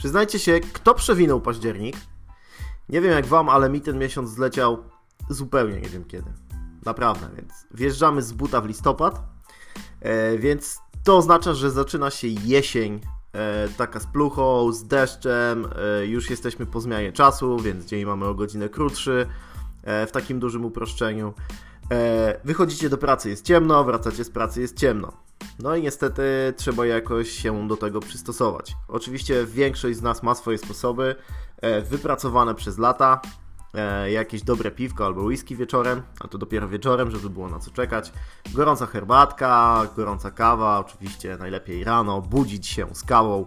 Przyznajcie się, kto przewinął październik? Nie wiem jak wam, ale mi ten miesiąc zleciał zupełnie nie wiem kiedy. Naprawdę, więc wjeżdżamy z buta w listopad, e, więc to oznacza, że zaczyna się jesień, e, taka z pluchą, z deszczem, e, już jesteśmy po zmianie czasu, więc dzień mamy o godzinę krótszy, e, w takim dużym uproszczeniu. E, wychodzicie do pracy, jest ciemno, wracacie z pracy, jest ciemno. No i niestety trzeba jakoś się do tego przystosować. Oczywiście większość z nas ma swoje sposoby, e, wypracowane przez lata, e, jakieś dobre piwko albo whisky wieczorem, a to dopiero wieczorem, żeby było na co czekać. Gorąca herbatka, gorąca kawa, oczywiście najlepiej rano, budzić się z kawą.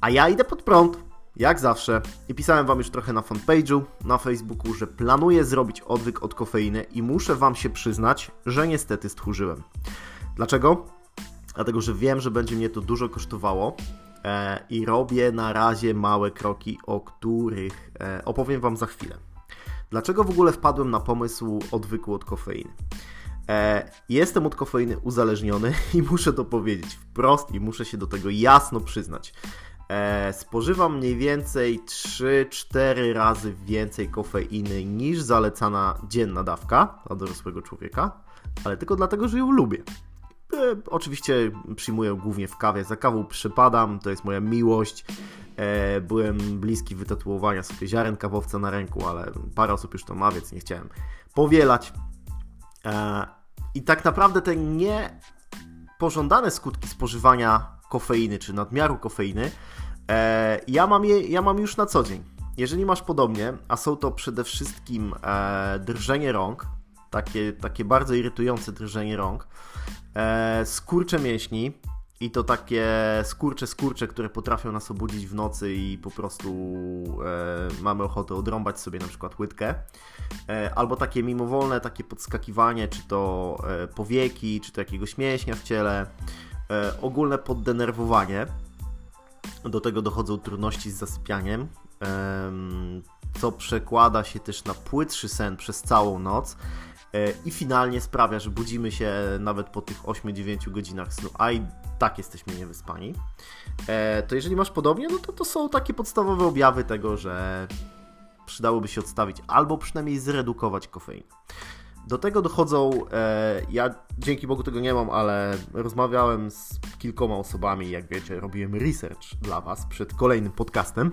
A ja idę pod prąd, jak zawsze. I pisałem Wam już trochę na fanpage'u, na Facebooku, że planuję zrobić odwyk od kofeiny i muszę Wam się przyznać, że niestety stchórzyłem. Dlaczego? Dlatego, że wiem, że będzie mnie to dużo kosztowało e, i robię na razie małe kroki, o których e, opowiem Wam za chwilę. Dlaczego w ogóle wpadłem na pomysł odwyku od kofeiny? E, jestem od kofeiny uzależniony i muszę to powiedzieć wprost i muszę się do tego jasno przyznać. E, spożywam mniej więcej 3-4 razy więcej kofeiny niż zalecana dzienna dawka dla dorosłego człowieka, ale tylko dlatego, że ją lubię. E, oczywiście przyjmuję głównie w kawie. Za kawą przypadam, to jest moja miłość. E, byłem bliski wytatuowania sobie ziaren kawowca na ręku, ale parę osób już to ma, więc nie chciałem powielać. E, I tak naprawdę te niepożądane skutki spożywania kofeiny czy nadmiaru kofeiny, e, ja, mam je, ja mam już na co dzień. Jeżeli masz podobnie, a są to przede wszystkim e, drżenie rąk, takie, takie bardzo irytujące drżenie rąk, e, skurcze mięśni, i to takie skurcze, skurcze, które potrafią nas obudzić w nocy i po prostu e, mamy ochotę odrąbać sobie na przykład łydkę. E, albo takie mimowolne, takie podskakiwanie, czy to e, powieki, czy to jakiegoś mięśnia w ciele. E, ogólne poddenerwowanie. Do tego dochodzą trudności z zasypianiem, co przekłada się też na płytszy sen przez całą noc i finalnie sprawia, że budzimy się nawet po tych 8-9 godzinach snu, a i tak jesteśmy niewyspani. E, to jeżeli masz podobnie, no to to są takie podstawowe objawy tego, że przydałoby się odstawić albo przynajmniej zredukować kofeinę. Do tego dochodzą, e, ja dzięki Bogu tego nie mam, ale rozmawiałem z kilkoma osobami, jak wiecie, robiłem research dla Was przed kolejnym podcastem.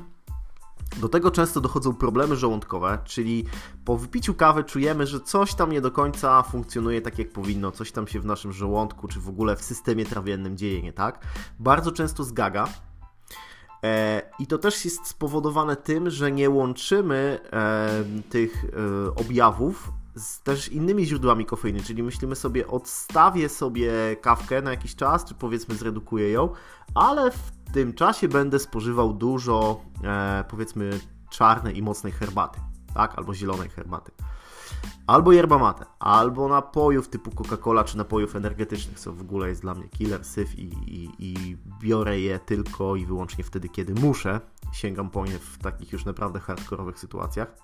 Do tego często dochodzą problemy żołądkowe, czyli po wypiciu kawy czujemy, że coś tam nie do końca funkcjonuje tak jak powinno, coś tam się w naszym żołądku czy w ogóle w systemie trawiennym dzieje nie tak. Bardzo często zgaga. E, I to też jest spowodowane tym, że nie łączymy e, tych e, objawów z też innymi źródłami kofeiny, czyli myślimy sobie, odstawię sobie kawkę na jakiś czas, czy powiedzmy zredukuję ją, ale w tym czasie będę spożywał dużo, e, powiedzmy, czarnej i mocnej herbaty, tak, albo zielonej herbaty. Albo yerba mate, albo napojów typu Coca-Cola, czy napojów energetycznych, co w ogóle jest dla mnie killer, syf i, i, i biorę je tylko i wyłącznie wtedy, kiedy muszę. Sięgam po nie w takich już naprawdę hardkorowych sytuacjach.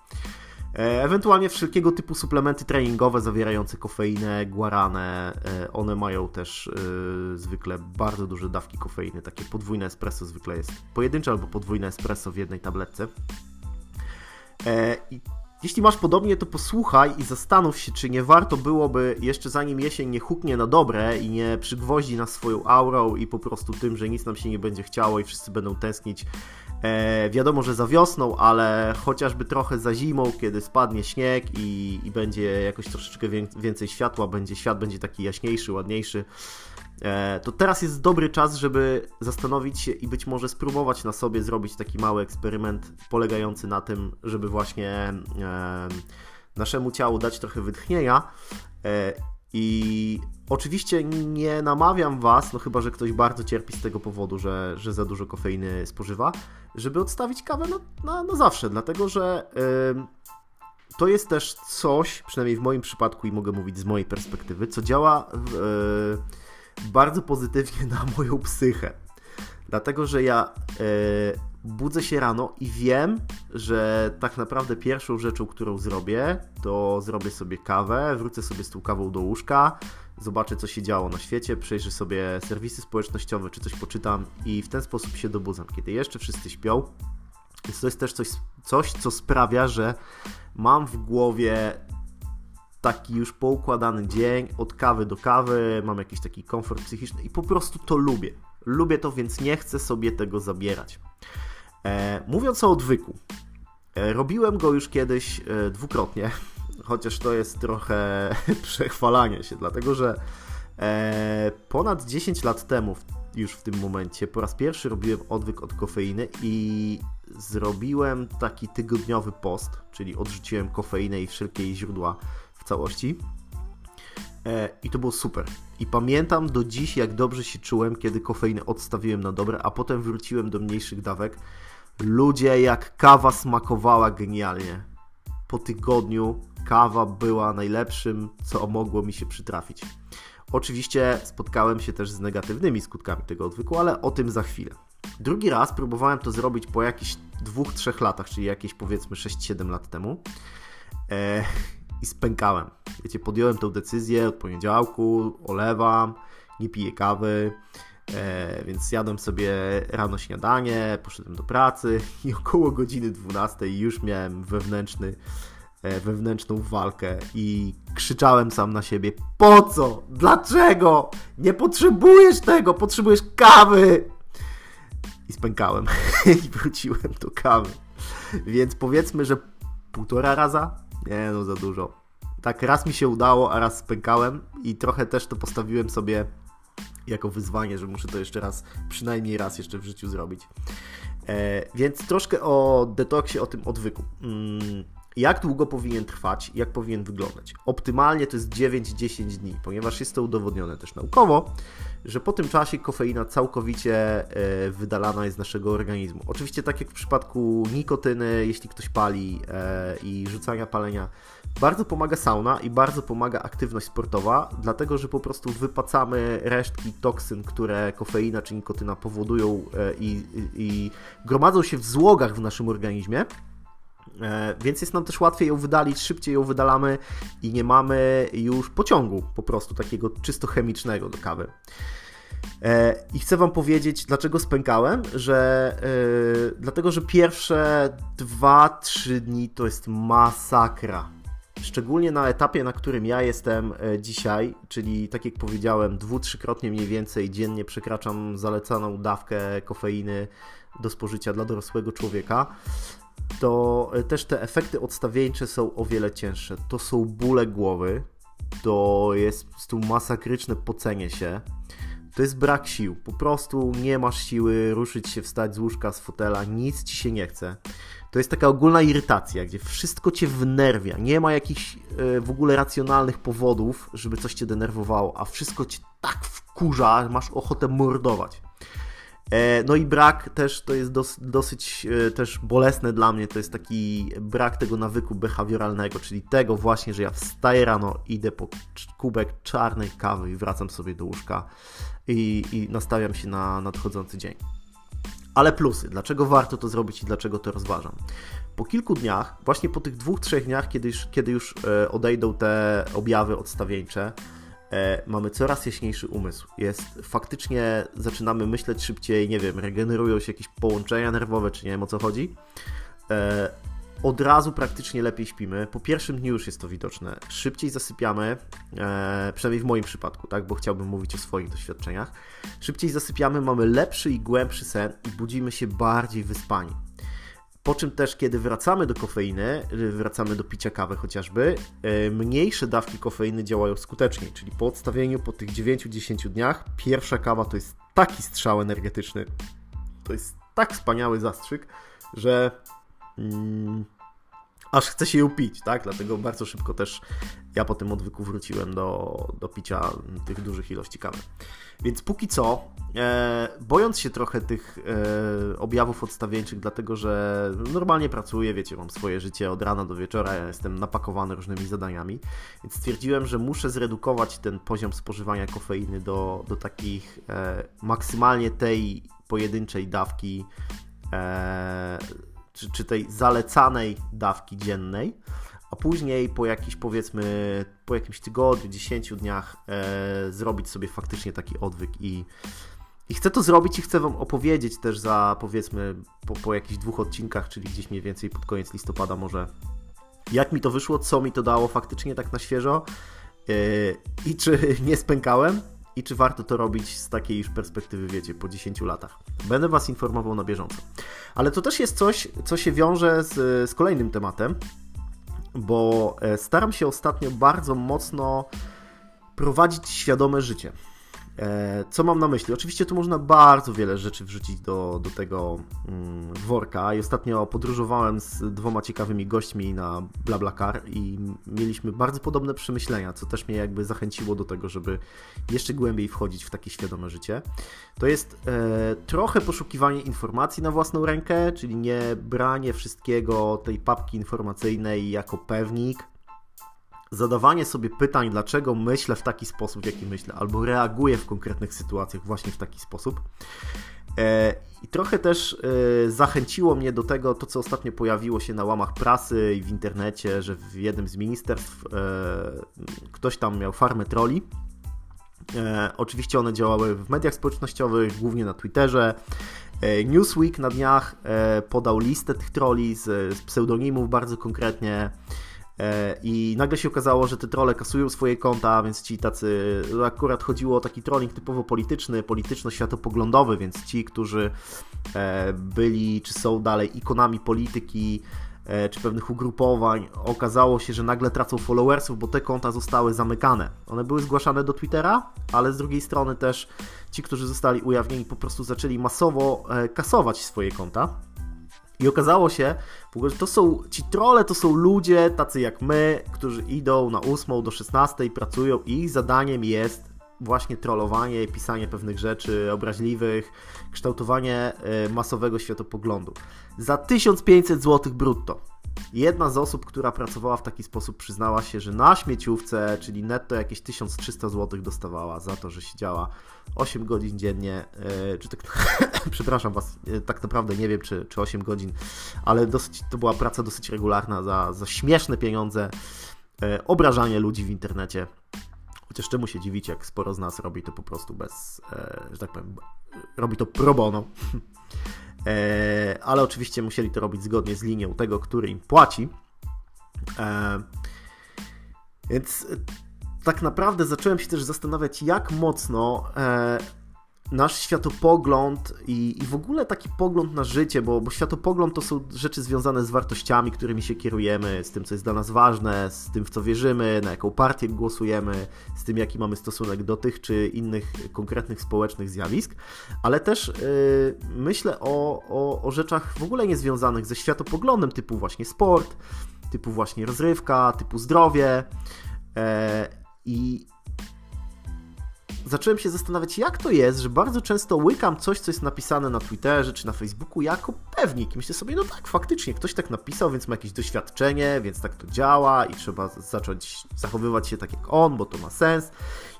E, ewentualnie wszelkiego typu suplementy treningowe zawierające kofeinę, guaranę. E, one mają też e, zwykle bardzo duże dawki kofeiny. Takie podwójne espresso zwykle jest pojedyncze albo podwójne espresso w jednej tabletce. I jeśli masz podobnie, to posłuchaj i zastanów się, czy nie warto byłoby, jeszcze zanim jesień nie huknie na dobre i nie przygwoździ nas swoją aurą i po prostu tym, że nic nam się nie będzie chciało i wszyscy będą tęsknić E, wiadomo, że za wiosną, ale chociażby trochę za zimą, kiedy spadnie śnieg i, i będzie jakoś troszeczkę więcej światła, będzie świat będzie taki jaśniejszy, ładniejszy. E, to teraz jest dobry czas, żeby zastanowić się i być może spróbować na sobie zrobić taki mały eksperyment polegający na tym, żeby właśnie e, naszemu ciału dać trochę wytchnienia e, i oczywiście nie namawiam Was, no chyba, że ktoś bardzo cierpi z tego powodu, że, że za dużo kofeiny spożywa, żeby odstawić kawę na, na, na zawsze, dlatego że yy, to jest też coś, przynajmniej w moim przypadku i mogę mówić z mojej perspektywy, co działa yy, bardzo pozytywnie na moją psychę. Dlatego, że ja yy, budzę się rano i wiem, że tak naprawdę pierwszą rzeczą, którą zrobię, to zrobię sobie kawę, wrócę sobie z tą kawą do łóżka, zobaczę co się działo na świecie, przejrzę sobie serwisy społecznościowe, czy coś poczytam i w ten sposób się dobudzam, kiedy jeszcze wszyscy śpią. Więc to jest też coś, coś co sprawia, że mam w głowie taki już poukładany dzień, od kawy do kawy, mam jakiś taki komfort psychiczny i po prostu to lubię. Lubię to, więc nie chcę sobie tego zabierać. E, mówiąc o odwyku, e, robiłem go już kiedyś e, dwukrotnie, chociaż to jest trochę przechwalanie się, dlatego że ponad 10 lat temu, już w tym momencie, po raz pierwszy robiłem odwyk od kofeiny i zrobiłem taki tygodniowy post, czyli odrzuciłem kofeinę i wszelkie jej źródła w całości. E, I to było super. I pamiętam do dziś, jak dobrze się czułem, kiedy kofeinę odstawiłem na dobre, a potem wróciłem do mniejszych dawek. Ludzie, jak kawa smakowała genialnie. Po tygodniu kawa była najlepszym, co mogło mi się przytrafić. Oczywiście spotkałem się też z negatywnymi skutkami tego odwyku, ale o tym za chwilę. Drugi raz próbowałem to zrobić po jakichś dwóch, trzech latach, czyli jakieś powiedzmy 6-7 lat temu. E, I spękałem. Wiecie, podjąłem tę decyzję od poniedziałku, olewam, nie piję kawy, e, więc jadłem sobie rano śniadanie, poszedłem do pracy i około godziny 12 już miałem wewnętrzny E, wewnętrzną walkę i krzyczałem sam na siebie: Po co? Dlaczego? Nie potrzebujesz tego, potrzebujesz kawy! I spękałem i wróciłem do kawy. Więc powiedzmy, że półtora raza? Nie, no za dużo. Tak, raz mi się udało, a raz spękałem i trochę też to postawiłem sobie jako wyzwanie, że muszę to jeszcze raz, przynajmniej raz jeszcze w życiu zrobić. E, więc troszkę o detoksie, o tym odwyku. Mm jak długo powinien trwać, jak powinien wyglądać. Optymalnie to jest 9-10 dni, ponieważ jest to udowodnione też naukowo, że po tym czasie kofeina całkowicie e, wydalana jest z naszego organizmu. Oczywiście tak jak w przypadku nikotyny, jeśli ktoś pali e, i rzucania palenia, bardzo pomaga sauna i bardzo pomaga aktywność sportowa, dlatego że po prostu wypacamy resztki toksyn, które kofeina czy nikotyna powodują e, i, i gromadzą się w złogach w naszym organizmie więc jest nam też łatwiej ją wydalić, szybciej ją wydalamy i nie mamy już pociągu po prostu takiego czysto chemicznego do kawy. E, I chcę Wam powiedzieć, dlaczego spękałem, że yy, dlatego, że pierwsze 2-3 dni to jest masakra. Szczególnie na etapie, na którym ja jestem dzisiaj, czyli tak jak powiedziałem, dwu, trzykrotnie mniej więcej dziennie przekraczam zalecaną dawkę kofeiny do spożycia dla dorosłego człowieka to e, też te efekty odstawieńcze są o wiele cięższe. To są bóle głowy, to jest po prostu masakryczne pocenie się, to jest brak sił. Po prostu nie masz siły ruszyć się, wstać z łóżka, z fotela, nic ci się nie chce. To jest taka ogólna irytacja, gdzie wszystko cię wnerwia. Nie ma jakichś e, w ogóle racjonalnych powodów, żeby coś cię denerwowało, a wszystko cię tak wkurza, masz ochotę mordować. E, no i brak też to jest dos, dosyć e, też bolesne dla mnie, to jest taki brak tego nawyku behawioralnego, czyli tego właśnie, że ja wstaję rano, idę po kubek czarnej kawy i wracam sobie do łóżka i, i nastawiam się na nadchodzący dzień. Ale plusy, dlaczego warto to zrobić i dlaczego to rozważam? Po kilku dniach, właśnie po tych dwóch, trzech dniach, kiedy już, kiedy już e, odejdą te objawy odstawieńcze, e, mamy coraz jaśniejszy umysł. Jest faktycznie, zaczynamy myśleć szybciej, nie wiem, regenerują się jakieś połączenia nerwowe, czy nie wiem o co chodzi. E, od razu praktycznie lepiej śpimy. Po pierwszym dniu już jest to widoczne. Szybciej zasypiamy, e, przynajmniej w moim przypadku, tak, bo chciałbym mówić o swoich doświadczeniach. Szybciej zasypiamy, mamy lepszy i głębszy sen i budzimy się bardziej wyspani. Po czym też, kiedy wracamy do kofeiny, y, wracamy do picia kawy chociażby, y, mniejsze dawki kofeiny działają skuteczniej, czyli po odstawieniu po tych 9-10 dniach, pierwsza kawa to jest taki strzał energetyczny, to jest tak wspaniały zastrzyk, że mm, aż chce się ją pić, tak? Dlatego bardzo szybko też ja po tym odwyku wróciłem do, do picia tych dużych ilości kawy. Więc póki co, e, bojąc się trochę tych e, objawów odstawieńczych, dlatego że normalnie pracuję, wiecie, mam swoje życie od rana do wieczora, ja jestem napakowany różnymi zadaniami, więc stwierdziłem, że muszę zredukować ten poziom spożywania kofeiny do, do takich e, maksymalnie tej pojedynczej dawki e, czy, czy tej zalecanej dawki dziennej, a później po jakiś powiedzmy, po jakimś tygodniu, 10 dniach e, zrobić sobie faktycznie taki odwyk i, i chcę to zrobić i chcę Wam opowiedzieć też za powiedzmy po, po jakichś dwóch odcinkach, czyli gdzieś mniej więcej pod koniec listopada może jak mi to wyszło, co mi to dało faktycznie tak na świeżo e, i czy nie spękałem i czy warto to robić z takiej już perspektywy, wiecie, po 10 latach. Będę Was informował na bieżąco. Ale to też jest coś, co się wiąże z, z kolejnym tematem, bo e, staram się ostatnio bardzo mocno prowadzić świadome życie. E, co mam na myśli? Oczywiście tu można bardzo wiele rzeczy wrzucić do, do tego mm, worka i ostatnio podróżowałem z dwoma ciekawymi gośćmi na BlaBlaCar i mieliśmy bardzo podobne przemyślenia, co też mnie jakby zachęciło do tego, żeby jeszcze głębiej wchodzić w takie świadome życie. To jest e, trochę poszukiwanie informacji na własną rękę, czyli nie branie wszystkiego tej papki informacyjnej jako pewnik, zadawanie sobie pytań, dlaczego myślę w taki sposób, w jaki myślę, albo reaguję w konkretnych sytuacjach właśnie w taki sposób. E, I trochę też e, zachęciło mnie do tego to, co ostatnio pojawiło się na łamach prasy i w internecie, że w jednym z ministerstw e, ktoś tam miał farmę troli. Oczywiście one działały w mediach społecznościowych, głównie na Twitterze. Newsweek na dniach podał listę tych troli z, z pseudonimów bardzo konkretnie. E, I nagle się okazało, że te trole kasują swoje konta, więc ci tacy, akurat chodziło o taki trolling typowo polityczny, polityczno-światopoglądowy, więc ci, którzy e, byli czy są dalej ikonami polityki, e, czy pewnych ugrupowań, okazało się, że nagle tracą followersów, bo te konta zostały zamykane. One były zgłaszane do Twittera, ale z drugiej strony też ci, którzy zostali ujawnieni, po prostu zaczęli masowo kasować swoje konta. I okazało się, że to są, ci trole to są ludzie tacy jak my, którzy idą na 8 do 16 pracują i ich zadaniem jest właśnie trollowanie, pisanie pewnych rzeczy obraźliwych, kształtowanie e, masowego światopoglądu. Za 1500 zł brutto. Jedna z osób, która pracowała w taki sposób, przyznała się, że na śmieciówce, czyli netto jakieś 1300 zł dostawała za to, że siedziała 8 godzin dziennie, e, czy tak, przepraszam Was, e, tak naprawdę nie wiem, czy, czy 8 godzin, ale dosyć, to była praca dosyć regularna za, za śmieszne pieniądze, obrażanie ludzi w internecie. Chociaż czemu się dziwić, jak sporo z nas robi to po prostu bez, e, że tak powiem, robi to pro bono. E, ale oczywiście musieli to robić zgodnie z linią tego, który im płaci. E, więc tak naprawdę zacząłem się też zastanawiać, jak mocno nasz światopogląd i, i w ogóle taki pogląd na życie, bo, bo światopogląd to są rzeczy związane z wartościami, którymi się kierujemy, z tym, co jest dla nas ważne, z tym, w co wierzymy, na jaką partię głosujemy, z tym, jaki mamy stosunek do tych czy innych konkretnych społecznych zjawisk, ale też yy, myślę o, o, o rzeczach w ogóle niezwiązanych ze światopoglądem, typu właśnie sport, typu właśnie rozrywka, typu zdrowie. Yy, I zacząłem się zastanawiać, jak to jest, że bardzo często łykam coś, co jest napisane na Twitterze czy na Facebooku jako pewnik. I myślę sobie, no tak, faktycznie, ktoś tak napisał, więc ma jakieś doświadczenie, więc tak to działa i trzeba zacząć zachowywać się tak jak on, bo to ma sens.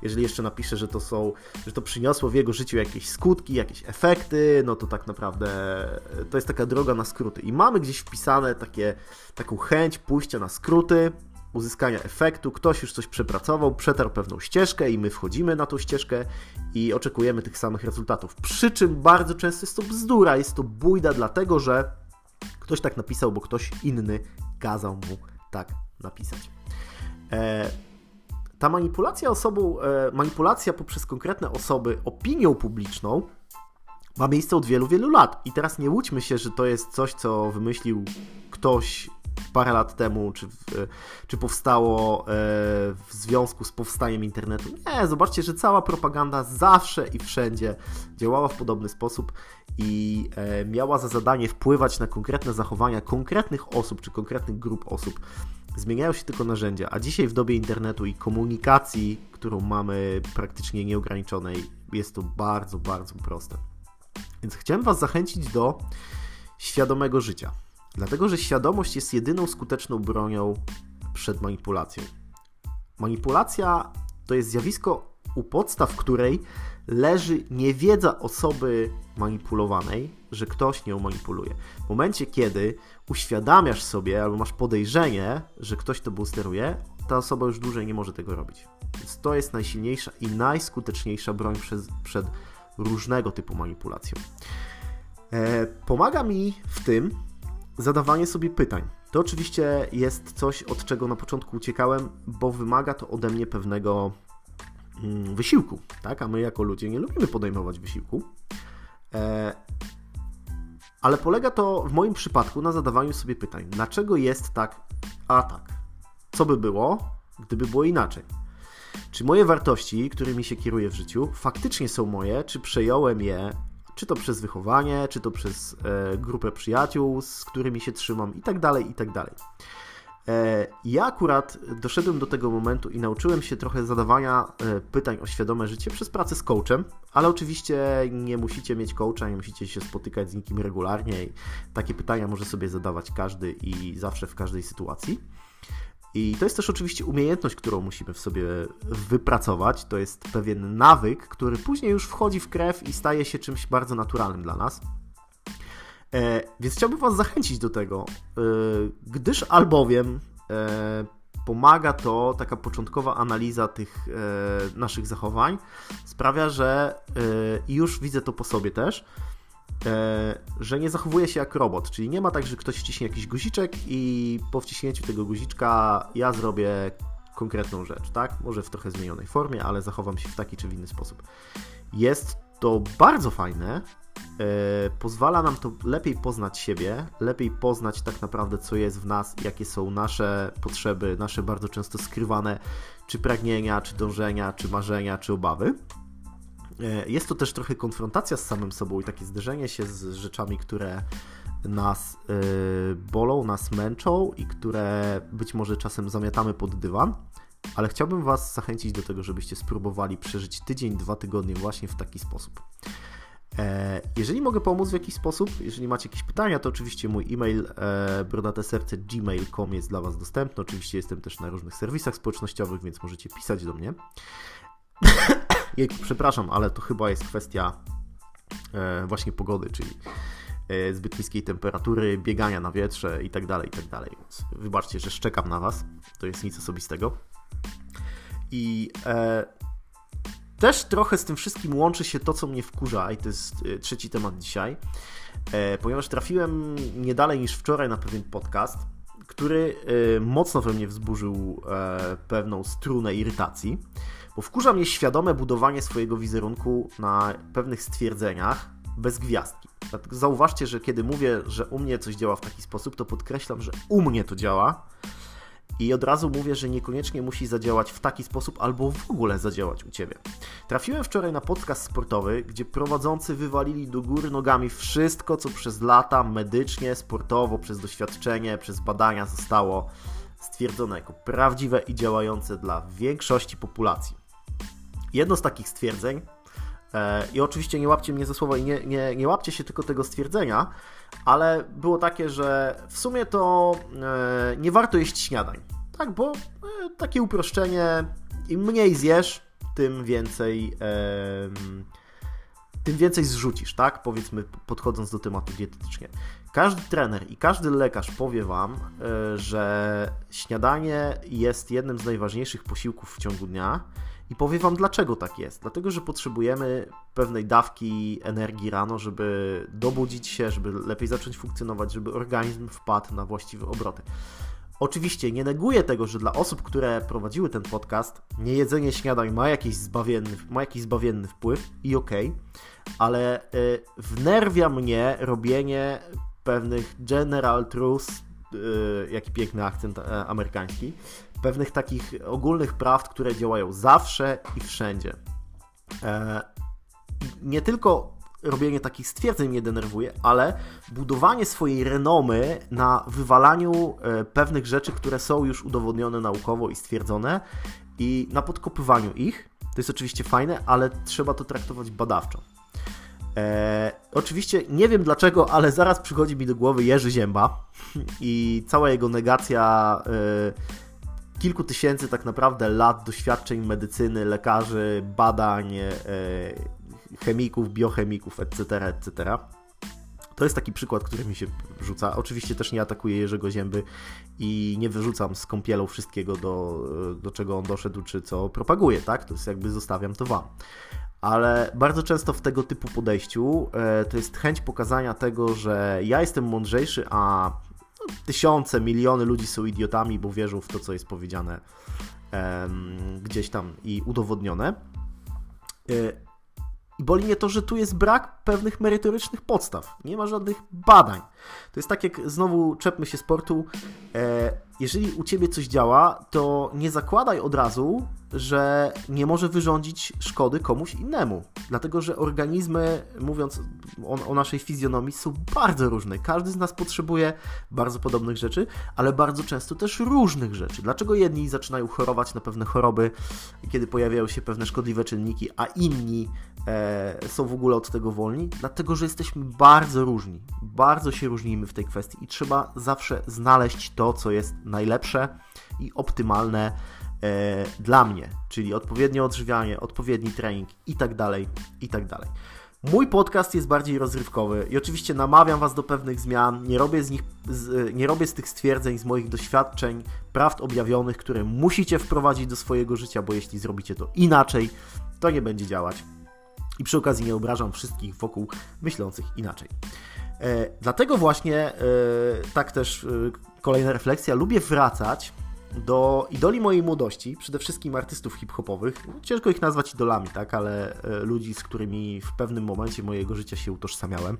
Jeżeli jeszcze napisze, że to są, że to przyniosło w jego życiu jakieś skutki, jakieś efekty, no to tak naprawdę to jest taka droga na skróty. I mamy gdzieś wpisane takie, taką chęć pójścia na skróty, uzyskania efektu. Ktoś już coś przepracował, przetarł pewną ścieżkę i my wchodzimy na tą ścieżkę i oczekujemy tych samych rezultatów. Przy czym bardzo często jest to bzdura, jest to bójda, dlatego że ktoś tak napisał, bo ktoś inny kazał mu tak napisać. E, ta manipulacja osobą, e, manipulacja poprzez konkretne osoby opinią publiczną ma miejsce od wielu, wielu lat. I teraz nie łudźmy się, że to jest coś, co wymyślił ktoś parę lat temu, czy, czy powstało e, w związku z powstaniem internetu. Nie, zobaczcie, że cała propaganda zawsze i wszędzie działała w podobny sposób i e, miała za zadanie wpływać na konkretne zachowania konkretnych osób czy konkretnych grup osób. Zmieniają się tylko narzędzia, a dzisiaj w dobie internetu i komunikacji, którą mamy praktycznie nieograniczonej, jest to bardzo, bardzo proste. Więc chciałem Was zachęcić do świadomego życia. Dlatego, że świadomość jest jedyną skuteczną bronią przed manipulacją. Manipulacja to jest zjawisko u podstaw której leży niewiedza osoby manipulowanej, że ktoś nią manipuluje. W momencie, kiedy uświadamiasz sobie albo masz podejrzenie, że ktoś to steruje, ta osoba już dłużej nie może tego robić. Więc to jest najsilniejsza i najskuteczniejsza broń przed, przed różnego typu manipulacją. E, pomaga mi w tym zadawanie sobie pytań. To oczywiście jest coś, od czego na początku uciekałem, bo wymaga to ode mnie pewnego mm, wysiłku, tak? A my jako ludzie nie lubimy podejmować wysiłku. E, ale polega to w moim przypadku na zadawaniu sobie pytań, dlaczego jest tak, a tak? Co by było, gdyby było inaczej? Czy moje wartości, którymi się kieruję w życiu, faktycznie są moje, czy przejąłem je, czy to przez wychowanie, czy to przez e, grupę przyjaciół, z którymi się trzymam, i tak dalej, i tak dalej. E, ja akurat doszedłem do tego momentu i nauczyłem się trochę zadawania e, pytań o świadome życie przez pracę z coachem, ale oczywiście nie musicie mieć coacha, nie musicie się spotykać z nikim regularnie. Takie pytania może sobie zadawać każdy i zawsze w każdej sytuacji. I to jest też oczywiście umiejętność, którą musimy w sobie wypracować. To jest pewien nawyk, który później już wchodzi w krew i staje się czymś bardzo naturalnym dla nas. E, więc chciałbym Was zachęcić do tego, e, gdyż albowiem e, pomaga to, taka początkowa analiza tych e, naszych zachowań sprawia, że e, i już widzę to po sobie też, że nie zachowuje się jak robot, czyli nie ma tak, że ktoś wciśnie jakiś guziczek i po wciśnięciu tego guziczka ja zrobię konkretną rzecz, tak? Może w trochę zmienionej formie, ale zachowam się w taki czy w inny sposób. Jest to bardzo fajne, E, pozwala nam to lepiej poznać siebie, lepiej poznać tak naprawdę, co jest w nas, jakie są nasze potrzeby, nasze bardzo często skrywane, czy pragnienia, czy dążenia, czy marzenia, czy obawy. E, jest to też trochę konfrontacja z samym sobą i takie zderzenie się z rzeczami, które nas e, bolą, nas męczą i które być może czasem zamiatamy pod dywan. Ale chciałbym Was zachęcić do tego, żebyście spróbowali przeżyć tydzień, dwa tygodnie właśnie w taki sposób. E, jeżeli mogę pomóc w jakiś sposób, jeżeli macie jakieś pytania, to oczywiście mój e-mail brodateserce.gmail.com jest dla Was dostępny. Oczywiście jestem też na różnych serwisach społecznościowych, więc możecie pisać do mnie. Jejku, przepraszam, ale to chyba jest kwestia e, właśnie pogody, czyli e, zbyt niskiej temperatury, biegania na wietrze i tak dalej, i tak dalej. Więc wybaczcie, że szczekam na Was. To jest nic osobistego. I e, też trochę z tym wszystkim łączy się to, co mnie wkurza, i to jest e, trzeci temat dzisiaj, e, ponieważ trafiłem nie dalej niż wczoraj na pewien podcast, który e, mocno we mnie wzburzył pewną strunę irytacji, bo wkurza mnie świadome budowanie swojego wizerunku na pewnych stwierdzeniach bez gwiazdki. Zauważcie, że kiedy mówię, że u mnie coś działa w taki sposób, to podkreślam, że u mnie to działa, i od razu mówię, że niekoniecznie musi zadziałać w taki sposób albo w ogóle zadziałać u Ciebie. Trafiłem wczoraj na podcast sportowy, gdzie prowadzący wywalili do góry nogami wszystko, co przez lata medycznie, sportowo, przez doświadczenie, przez badania zostało stwierdzone jako prawdziwe i działające dla większości populacji. Jedno z takich stwierdzeń, e, i oczywiście nie łapcie mnie za słowa i nie, nie, nie łapcie się tylko tego stwierdzenia, ale było takie, że w sumie to e, nie warto jeść śniadań. Tak, bo e, takie uproszczenie, im mniej zjesz, tym więcej tym więcej zrzucisz, tak? Powiedzmy, podchodząc do tematu dietetycznie. Każdy trener i każdy lekarz powie Wam, że śniadanie jest jednym z najważniejszych posiłków w ciągu dnia i powiem Wam, dlaczego tak jest. Dlatego, że potrzebujemy pewnej dawki energii rano, żeby dobudzić się, żeby lepiej zacząć funkcjonować, żeby organizm wpadł na właściwe obroty. Oczywiście nie neguję tego, że dla osób, które prowadziły ten podcast, niejedzenie śniadań ma jakiś zbawienny, ma jakiś zbawienny wpływ i okej, okay, ale y, wnerwia mnie robienie pewnych general truths, y, jaki piękny akcent y, amerykański, pewnych takich ogólnych prawd, które działają zawsze i wszędzie. E, nie tylko robienie takich stwierdzeń mnie denerwuje, ale budowanie swojej renomy na wywalaniu e, pewnych rzeczy, które są już udowodnione naukowo i stwierdzone i na podkopywaniu ich. To jest oczywiście fajne, ale trzeba to traktować badawczo. E, oczywiście nie wiem dlaczego, ale zaraz przychodzi mi do głowy Jerzy Zięba i cała jego negacja e, kilku tysięcy tak naprawdę lat doświadczeń medycyny, lekarzy, badań, e, chemików, biochemików, etc., etc. To jest taki przykład, który mi się rzuca. Oczywiście też nie atakuję Jerzego Zięby i nie wyrzucam z kąpielą wszystkiego, do, do czego on doszedł, czy co propaguje, tak? To jest jakby zostawiam to wam. Ale bardzo często w tego typu podejściu e, to jest chęć pokazania tego, że ja jestem mądrzejszy, a tysiące, miliony ludzi są idiotami, bo wierzą w to, co jest powiedziane gdzieś tam i udowodnione. E, i boli mnie to, że tu jest brak pewnych merytorycznych podstaw. Nie ma żadnych badań. To jest tak jak znowu czepmy się sportu. E, jeżeli u ciebie coś działa, to nie zakładaj od razu, że nie może wyrządzić szkody komuś innemu. Dlatego, że organizmy, mówiąc o, o, naszej fizjonomii, są bardzo różne. Każdy z nas potrzebuje bardzo podobnych rzeczy, ale bardzo często też różnych rzeczy. Dlaczego jedni zaczynają chorować na pewne choroby, kiedy pojawiają się pewne szkodliwe czynniki, a inni e, są w ogóle od tego wolni? Dlatego, że jesteśmy bardzo różni. Bardzo się różnimy w tej kwestii i trzeba zawsze znaleźć to, co jest najlepsze i optymalne e, dla mnie, czyli odpowiednie odżywianie, odpowiedni trening i tak dalej, i tak dalej. Mój podcast jest bardziej rozrywkowy i oczywiście namawiam Was do pewnych zmian. Nie robię z nich, z, nie robię z tych stwierdzeń, z moich doświadczeń, prawd objawionych, które musicie wprowadzić do swojego życia, bo jeśli zrobicie to inaczej, to nie będzie działać. I przy okazji nie obrażam wszystkich wokół myślących inaczej. E, dlatego właśnie, e, tak też e, kolejna refleksja, lubię wracać do idoli mojej młodości, przede wszystkim artystów hip-hopowych. Ciężko ich nazwać idolami, tak, ale ludzi, z którymi w pewnym momencie mojego życia się utożsamiałem.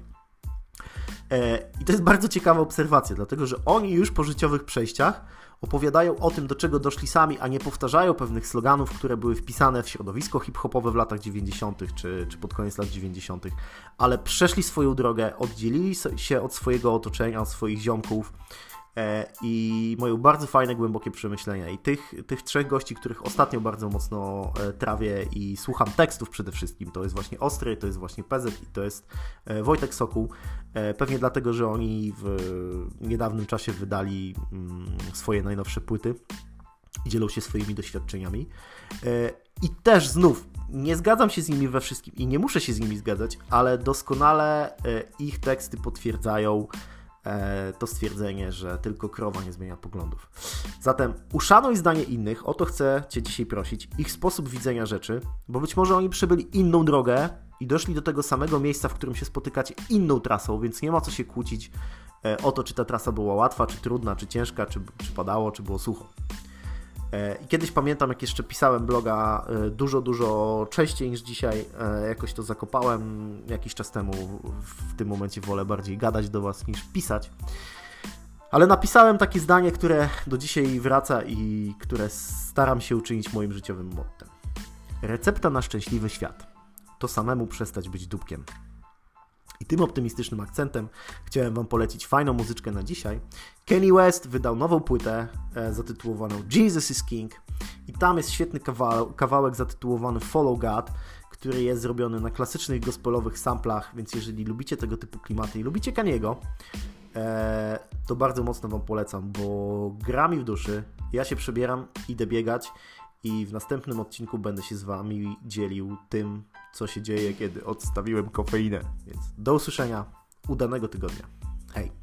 I to jest bardzo ciekawa obserwacja, dlatego że oni już po życiowych przejściach opowiadają o tym, do czego doszli sami, a nie powtarzają pewnych sloganów, które były wpisane w środowisko hip-hopowe w latach 90. Czy, czy pod koniec lat 90., ale przeszli swoją drogę, oddzielili się od swojego otoczenia, od swoich ziomków, i mają bardzo fajne, głębokie przemyślenia. I tych, tych trzech gości, których ostatnio bardzo mocno e, trawię i słucham tekstów przede wszystkim, to jest właśnie Ostry, to jest właśnie PZ i to jest e, Wojtek Sokół. Pewnie dlatego, że oni w niedawnym czasie wydali mm, swoje najnowsze płyty i dzielą się swoimi doświadczeniami. I też znów nie zgadzam się z nimi we wszystkim i nie muszę się z nimi zgadzać, ale doskonale ich teksty potwierdzają E, to stwierdzenie, że tylko krowa nie zmienia poglądów. Zatem uszanuj zdanie innych, o to chcę Cię dzisiaj prosić, ich sposób widzenia rzeczy, bo być może oni przebyli inną drogę i doszli do tego samego miejsca, w którym się spotykacie inną trasą, więc nie ma co się kłócić e, o to, czy ta trasa była łatwa, czy trudna, czy ciężka, czy, czy padało, czy było sucho. E, kiedyś pamiętam, jak jeszcze pisałem bloga e, dużo, dużo częściej niż dzisiaj. E, jakoś to zakopałem jakiś czas temu. W tym momencie wolę bardziej gadać do Was niż pisać. Ale napisałem takie zdanie, które do dzisiaj wraca i które staram się uczynić moim życiowym mottem. Recepta na szczęśliwy świat to samemu przestać być dupkiem. I tym optymistycznym akcentem chciałem Wam polecić fajną muzyczkę na dzisiaj. Kenny West wydał nową płytę e, zatytułowaną Jesus is King i tam jest świetny kawałek, kawałek zatytułowany Follow God, który jest zrobiony na klasycznych gospelowych samplach, więc jeżeli lubicie tego typu klimaty i lubicie Kaniego, e, to bardzo mocno Wam polecam, bo gra mi w duszy, ja się przebieram, idę biegać i w następnym odcinku będę się z Wami dzielił tym, co się dzieje, kiedy odstawiłem kofeinę. Więc do usłyszenia, udanego tygodnia. Hej!